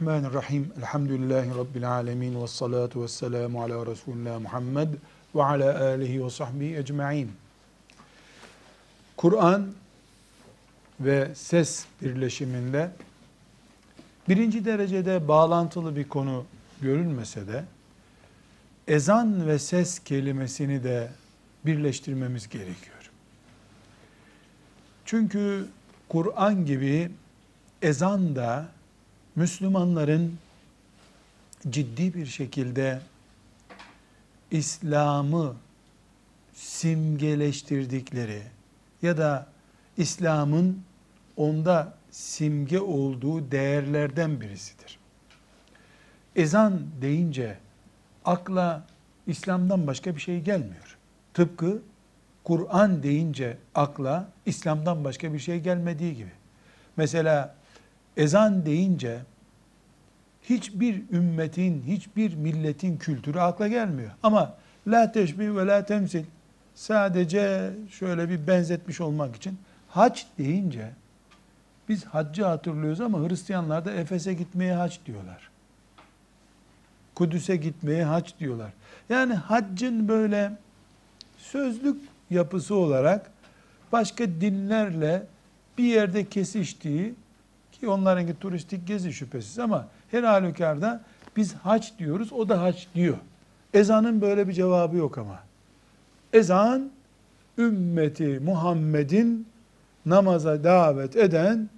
Bismillahirrahmanirrahim. Elhamdülillahi Rabbil alemin. Ve salatu ve selamu ala Resulullah Muhammed ve ala alihi ve sahbihi ecma'in. Kur'an ve ses birleşiminde birinci derecede bağlantılı bir konu görülmese de ezan ve ses kelimesini de birleştirmemiz gerekiyor. Çünkü Kur'an gibi ezan da Müslümanların ciddi bir şekilde İslam'ı simgeleştirdikleri ya da İslam'ın onda simge olduğu değerlerden birisidir. Ezan deyince akla İslam'dan başka bir şey gelmiyor. Tıpkı Kur'an deyince akla İslam'dan başka bir şey gelmediği gibi. Mesela ezan deyince hiçbir ümmetin, hiçbir milletin kültürü akla gelmiyor. Ama la teşbih ve la temsil sadece şöyle bir benzetmiş olmak için hac deyince biz haccı hatırlıyoruz ama Hristiyanlar da Efes'e gitmeye hac diyorlar. Kudüs'e gitmeye hac diyorlar. Yani haccın böyle sözlük yapısı olarak başka dinlerle bir yerde kesiştiği ki onlarınki turistik gezi şüphesiz ama her halükarda biz hac diyoruz, o da hac diyor. Ezanın böyle bir cevabı yok ama. Ezan, ümmeti Muhammed'in namaza davet eden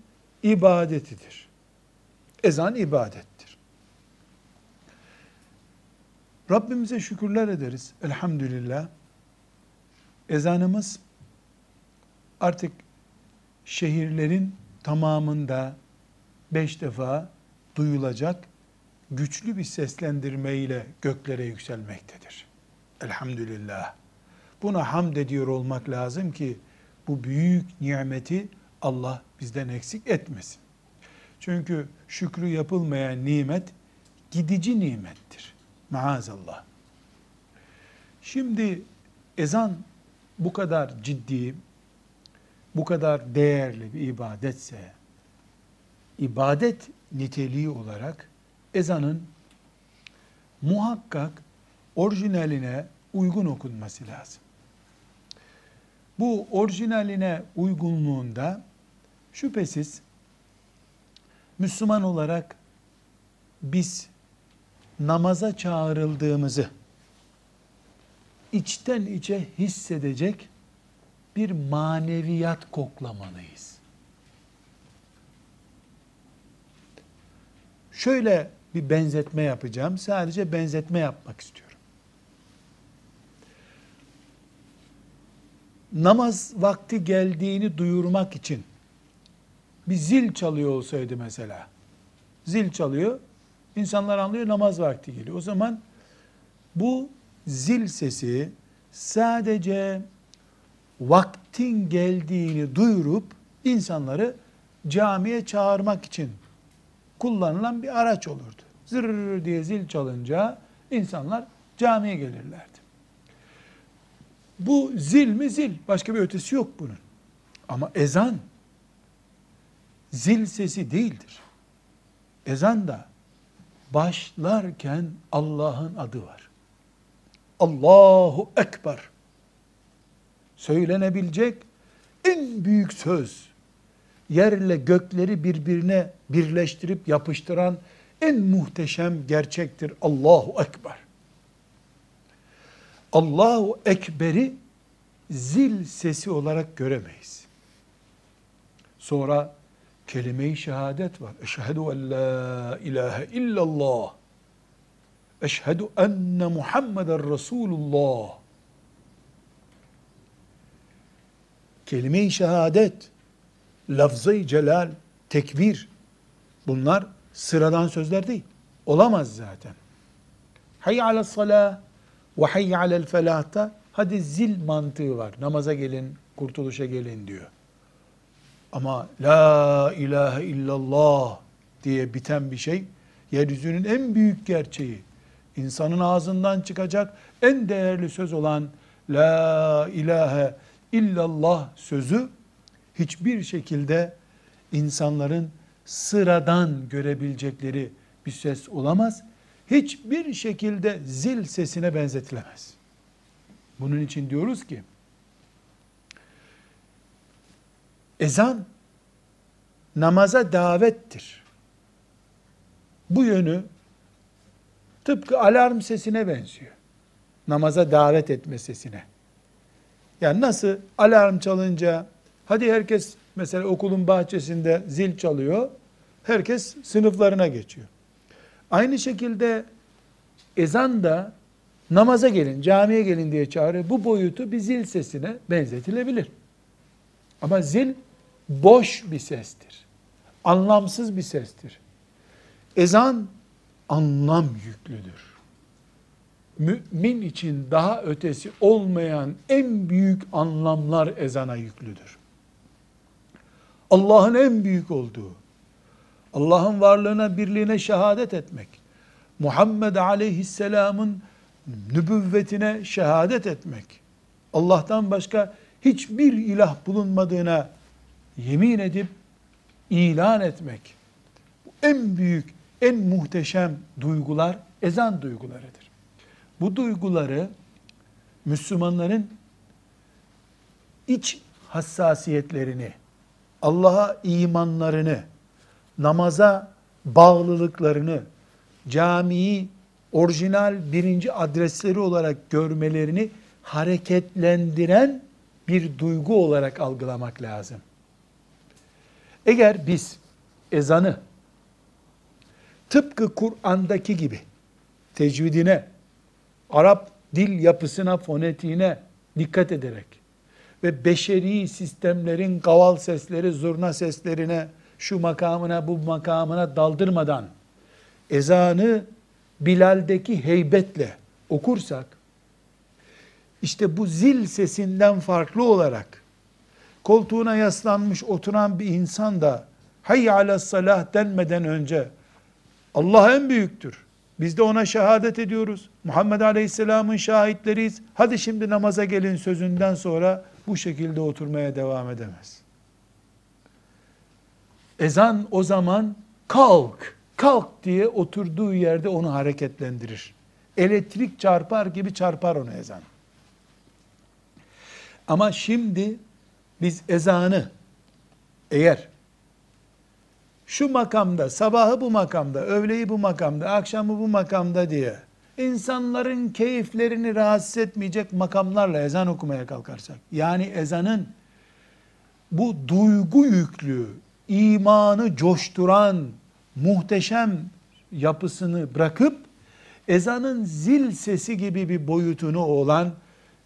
ibadetidir. Ezan ibadettir. Rabbimize şükürler ederiz. Elhamdülillah. Ezanımız artık şehirlerin tamamında beş defa duyulacak güçlü bir seslendirme ile göklere yükselmektedir. Elhamdülillah. Buna hamd ediyor olmak lazım ki bu büyük nimeti Allah bizden eksik etmesin. Çünkü şükrü yapılmayan nimet gidici nimettir. Maazallah. Şimdi ezan bu kadar ciddi, bu kadar değerli bir ibadetse, ibadet niteliği olarak ezanın muhakkak orijinaline uygun okunması lazım. Bu orijinaline uygunluğunda şüphesiz Müslüman olarak biz namaza çağrıldığımızı içten içe hissedecek bir maneviyat koklamalıyız. Şöyle bir benzetme yapacağım. Sadece benzetme yapmak istiyorum. Namaz vakti geldiğini duyurmak için bir zil çalıyor olsaydı mesela. Zil çalıyor. İnsanlar anlıyor namaz vakti geliyor. O zaman bu zil sesi sadece vaktin geldiğini duyurup insanları camiye çağırmak için kullanılan bir araç olurdu. Zırr diye zil çalınca insanlar camiye gelirlerdi. Bu zil mi zil? Başka bir ötesi yok bunun. Ama ezan zil sesi değildir. Ezan da başlarken Allah'ın adı var. Allahu Ekber. Söylenebilecek en büyük söz. Yerle gökleri birbirine birleştirip yapıştıran en muhteşem gerçektir. Allahu Ekber. Allahu Ekber'i zil sesi olarak göremeyiz. Sonra kelime-i şehadet var. Eşhedü en la ilahe illallah. Eşhedü enne Muhammeden Resulullah. Kelime-i şehadet, lafzı celal, tekbir bunlar sıradan sözler değil. Olamaz zaten. Hayy ala salah ve hayy alel felahta hadi zil mantığı var. Namaza gelin, kurtuluşa gelin diyor. Ama la ilahe illallah diye biten bir şey yeryüzünün en büyük gerçeği. insanın ağzından çıkacak en değerli söz olan la ilahe illallah sözü hiçbir şekilde insanların sıradan görebilecekleri bir ses olamaz. Hiçbir şekilde zil sesine benzetilemez. Bunun için diyoruz ki ezan namaza davettir. Bu yönü tıpkı alarm sesine benziyor. Namaza davet etme sesine. Yani nasıl alarm çalınca hadi herkes mesela okulun bahçesinde zil çalıyor. Herkes sınıflarına geçiyor. Aynı şekilde ezan da namaza gelin, camiye gelin diye çağırıyor. Bu boyutu bir zil sesine benzetilebilir. Ama zil boş bir sestir. Anlamsız bir sestir. Ezan anlam yüklüdür. Mümin için daha ötesi olmayan en büyük anlamlar ezana yüklüdür. Allah'ın en büyük olduğu, Allah'ın varlığına, birliğine şehadet etmek, Muhammed aleyhisselamın nübüvvetine şehadet etmek, Allah'tan başka hiçbir ilah bulunmadığına yemin edip ilan etmek, en büyük, en muhteşem duygular ezan duygularıdır. Bu duyguları Müslümanların iç hassasiyetlerini, Allah'a imanlarını, namaza bağlılıklarını, camiyi orijinal birinci adresleri olarak görmelerini hareketlendiren bir duygu olarak algılamak lazım. Eğer biz ezanı tıpkı Kur'an'daki gibi tecvidine, Arap dil yapısına, fonetiğine dikkat ederek ve beşeri sistemlerin kaval sesleri, zurna seslerine, şu makamına, bu makamına daldırmadan ezanı Bilal'deki heybetle okursak, işte bu zil sesinden farklı olarak koltuğuna yaslanmış oturan bir insan da hayy ala salah denmeden önce Allah en büyüktür. Biz de ona şehadet ediyoruz. Muhammed Aleyhisselam'ın şahitleriyiz. Hadi şimdi namaza gelin sözünden sonra bu şekilde oturmaya devam edemez. Ezan o zaman kalk, kalk diye oturduğu yerde onu hareketlendirir. Elektrik çarpar gibi çarpar onu ezan. Ama şimdi biz ezanı eğer şu makamda, sabahı bu makamda, öğleyi bu makamda, akşamı bu makamda diye insanların keyiflerini rahatsız etmeyecek makamlarla ezan okumaya kalkarsak, yani ezanın bu duygu yüklü, imanı coşturan, muhteşem yapısını bırakıp, ezanın zil sesi gibi bir boyutunu olan,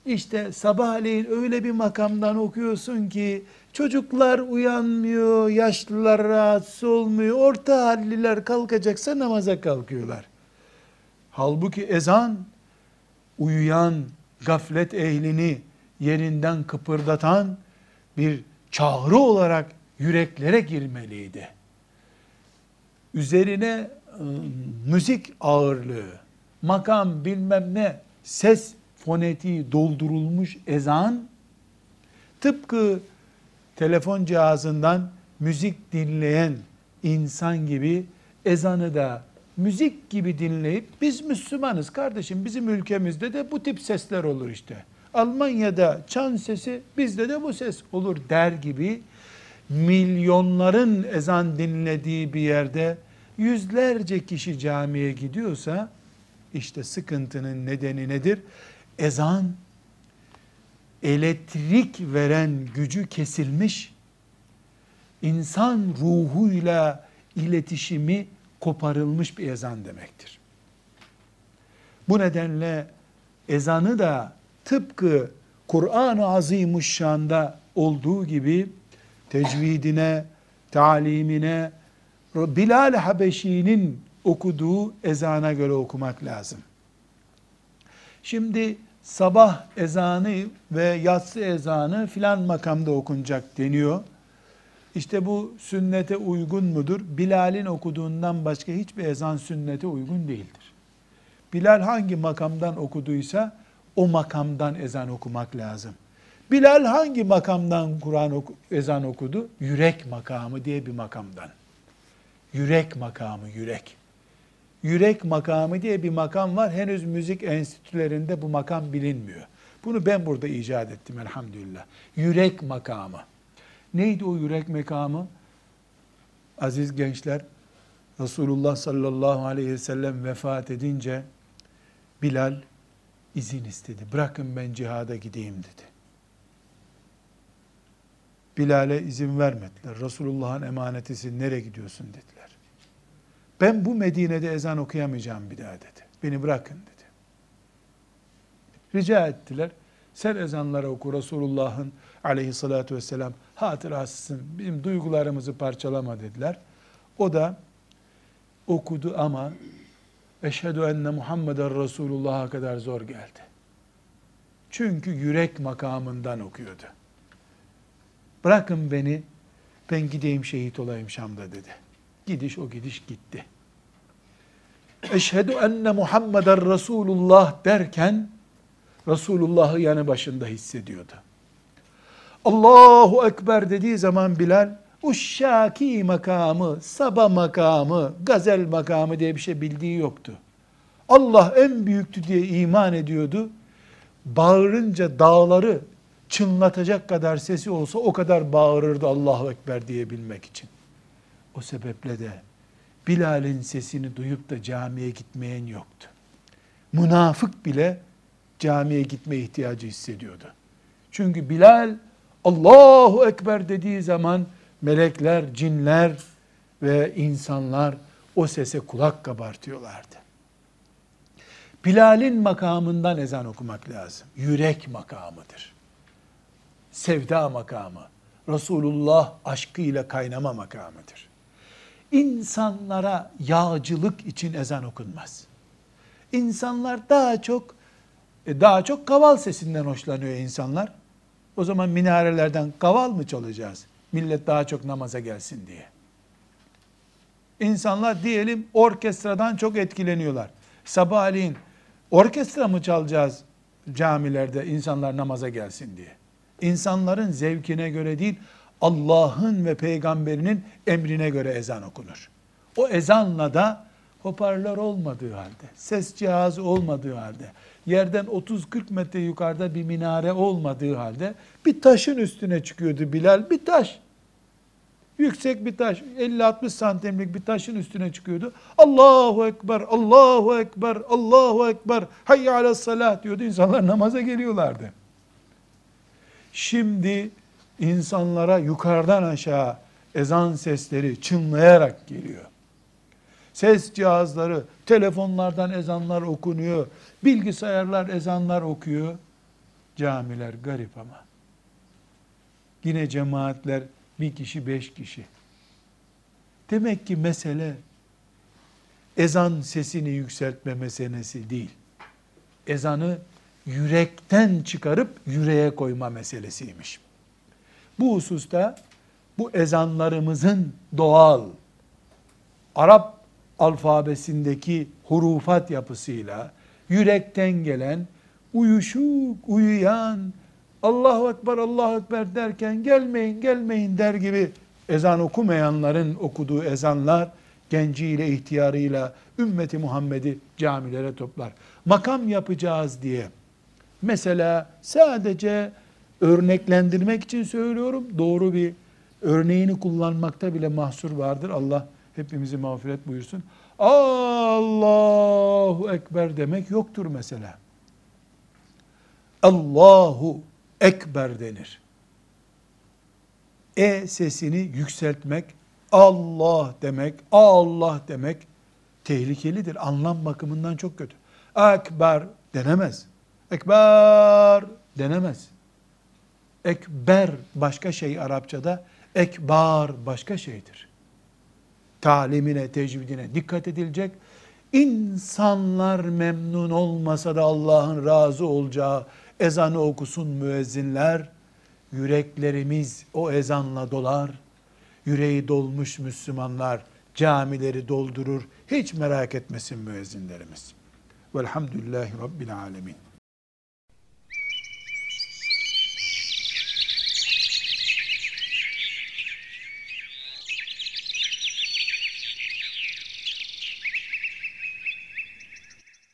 işte sabahleyin öyle bir makamdan okuyorsun ki, çocuklar uyanmıyor, yaşlılar rahatsız olmuyor, orta halliler kalkacaksa namaza kalkıyorlar. Halbuki ezan, uyuyan, gaflet ehlini yerinden kıpırdatan bir çağrı olarak yüreklere girmeliydi. Üzerine ıı, müzik ağırlığı, makam bilmem ne, ses fonetiği doldurulmuş ezan, tıpkı telefon cihazından müzik dinleyen insan gibi ezanı da müzik gibi dinleyip biz Müslümanız kardeşim bizim ülkemizde de bu tip sesler olur işte. Almanya'da çan sesi bizde de bu ses olur der gibi milyonların ezan dinlediği bir yerde yüzlerce kişi camiye gidiyorsa işte sıkıntının nedeni nedir? Ezan elektrik veren gücü kesilmiş, insan ruhuyla iletişimi koparılmış bir ezan demektir. Bu nedenle ezanı da tıpkı Kur'an-ı Azimuşşan'da olduğu gibi tecvidine, talimine, Bilal Habeşi'nin okuduğu ezana göre okumak lazım. Şimdi sabah ezanı ve yatsı ezanı filan makamda okunacak deniyor. İşte bu sünnete uygun mudur? Bilal'in okuduğundan başka hiçbir ezan sünnete uygun değildir. Bilal hangi makamdan okuduysa o makamdan ezan okumak lazım. Bilal hangi makamdan Kur'an oku, ezan okudu? Yürek makamı diye bir makamdan. Yürek makamı, yürek. Yürek makamı diye bir makam var. Henüz müzik enstitülerinde bu makam bilinmiyor. Bunu ben burada icat ettim elhamdülillah. Yürek makamı. Neydi o yürek makamı? Aziz gençler, Resulullah sallallahu aleyhi ve sellem vefat edince Bilal izin istedi. Bırakın ben cihada gideyim dedi. Bilal'e izin vermediler. Resulullah'ın emanetisi nereye gidiyorsun dediler. Ben bu Medine'de ezan okuyamayacağım bir daha dedi. Beni bırakın dedi. Rica ettiler. Sen ezanlara oku Resulullah'ın aleyhissalatü vesselam hatırasısın. Bizim duygularımızı parçalama dediler. O da okudu ama eşhedü enne Muhammeden Resulullah'a kadar zor geldi. Çünkü yürek makamından okuyordu. Bırakın beni, ben gideyim şehit olayım Şam'da dedi. Gidiş o gidiş gitti. Eşhedü enne Muhammeden Resulullah derken Resulullah'ı yanı başında hissediyordu. Allahu Ekber dediği zaman Bilal, Uşşaki makamı, Saba makamı, Gazel makamı diye bir şey bildiği yoktu. Allah en büyüktü diye iman ediyordu. Bağırınca dağları çınlatacak kadar sesi olsa o kadar bağırırdı Allahu Ekber diyebilmek için. O sebeple de Bilal'in sesini duyup da camiye gitmeyen yoktu. Münafık bile camiye gitme ihtiyacı hissediyordu. Çünkü Bilal Allahu Ekber dediği zaman melekler, cinler ve insanlar o sese kulak kabartıyorlardı. Bilal'in makamından ezan okumak lazım. Yürek makamıdır. Sevda makamı. Resulullah aşkıyla kaynama makamıdır. İnsanlara yağcılık için ezan okunmaz. İnsanlar daha çok e, daha çok kaval sesinden hoşlanıyor insanlar. O zaman minarelerden kaval mı çalacağız? Millet daha çok namaza gelsin diye. İnsanlar diyelim orkestradan çok etkileniyorlar. Sabahleyin orkestra mı çalacağız camilerde insanlar namaza gelsin diye. İnsanların zevkine göre değil, Allah'ın ve peygamberinin emrine göre ezan okunur. O ezanla da hoparlör olmadığı halde, ses cihazı olmadığı halde, yerden 30-40 metre yukarıda bir minare olmadığı halde bir taşın üstüne çıkıyordu Bilal. Bir taş. Yüksek bir taş. 50-60 santimlik bir taşın üstüne çıkıyordu. Allahu Ekber, Allahu Ekber, Allahu Ekber, hayya ala salah diyordu. İnsanlar namaza geliyorlardı. Şimdi insanlara yukarıdan aşağı ezan sesleri çınlayarak geliyor. Ses cihazları, telefonlardan ezanlar okunuyor. Bilgisayarlar ezanlar okuyor. Camiler garip ama. Yine cemaatler bir kişi beş kişi. Demek ki mesele ezan sesini yükseltme meselesi değil. Ezanı yürekten çıkarıp yüreğe koyma meselesiymiş. Bu hususta bu ezanlarımızın doğal Arap alfabesindeki hurufat yapısıyla yürekten gelen uyuşuk, uyuyan, Allahu Ekber, Allahu Ekber derken gelmeyin, gelmeyin der gibi ezan okumayanların okuduğu ezanlar genciyle, ihtiyarıyla ümmeti Muhammed'i camilere toplar. Makam yapacağız diye mesela sadece örneklendirmek için söylüyorum. Doğru bir örneğini kullanmakta bile mahsur vardır. Allah hepimizi mağfiret buyursun. Allahu Ekber demek yoktur mesela. Allahu Ekber denir. E sesini yükseltmek, Allah demek, Allah demek tehlikelidir. Anlam bakımından çok kötü. Ekber denemez. Ekber denemez. Ekber başka şey Arapçada, ekbar başka şeydir. Talimine, tecvidine dikkat edilecek. İnsanlar memnun olmasa da Allah'ın razı olacağı ezanı okusun müezzinler. Yüreklerimiz o ezanla dolar. Yüreği dolmuş Müslümanlar camileri doldurur. Hiç merak etmesin müezzinlerimiz. Velhamdülillahi Rabbil Alemin.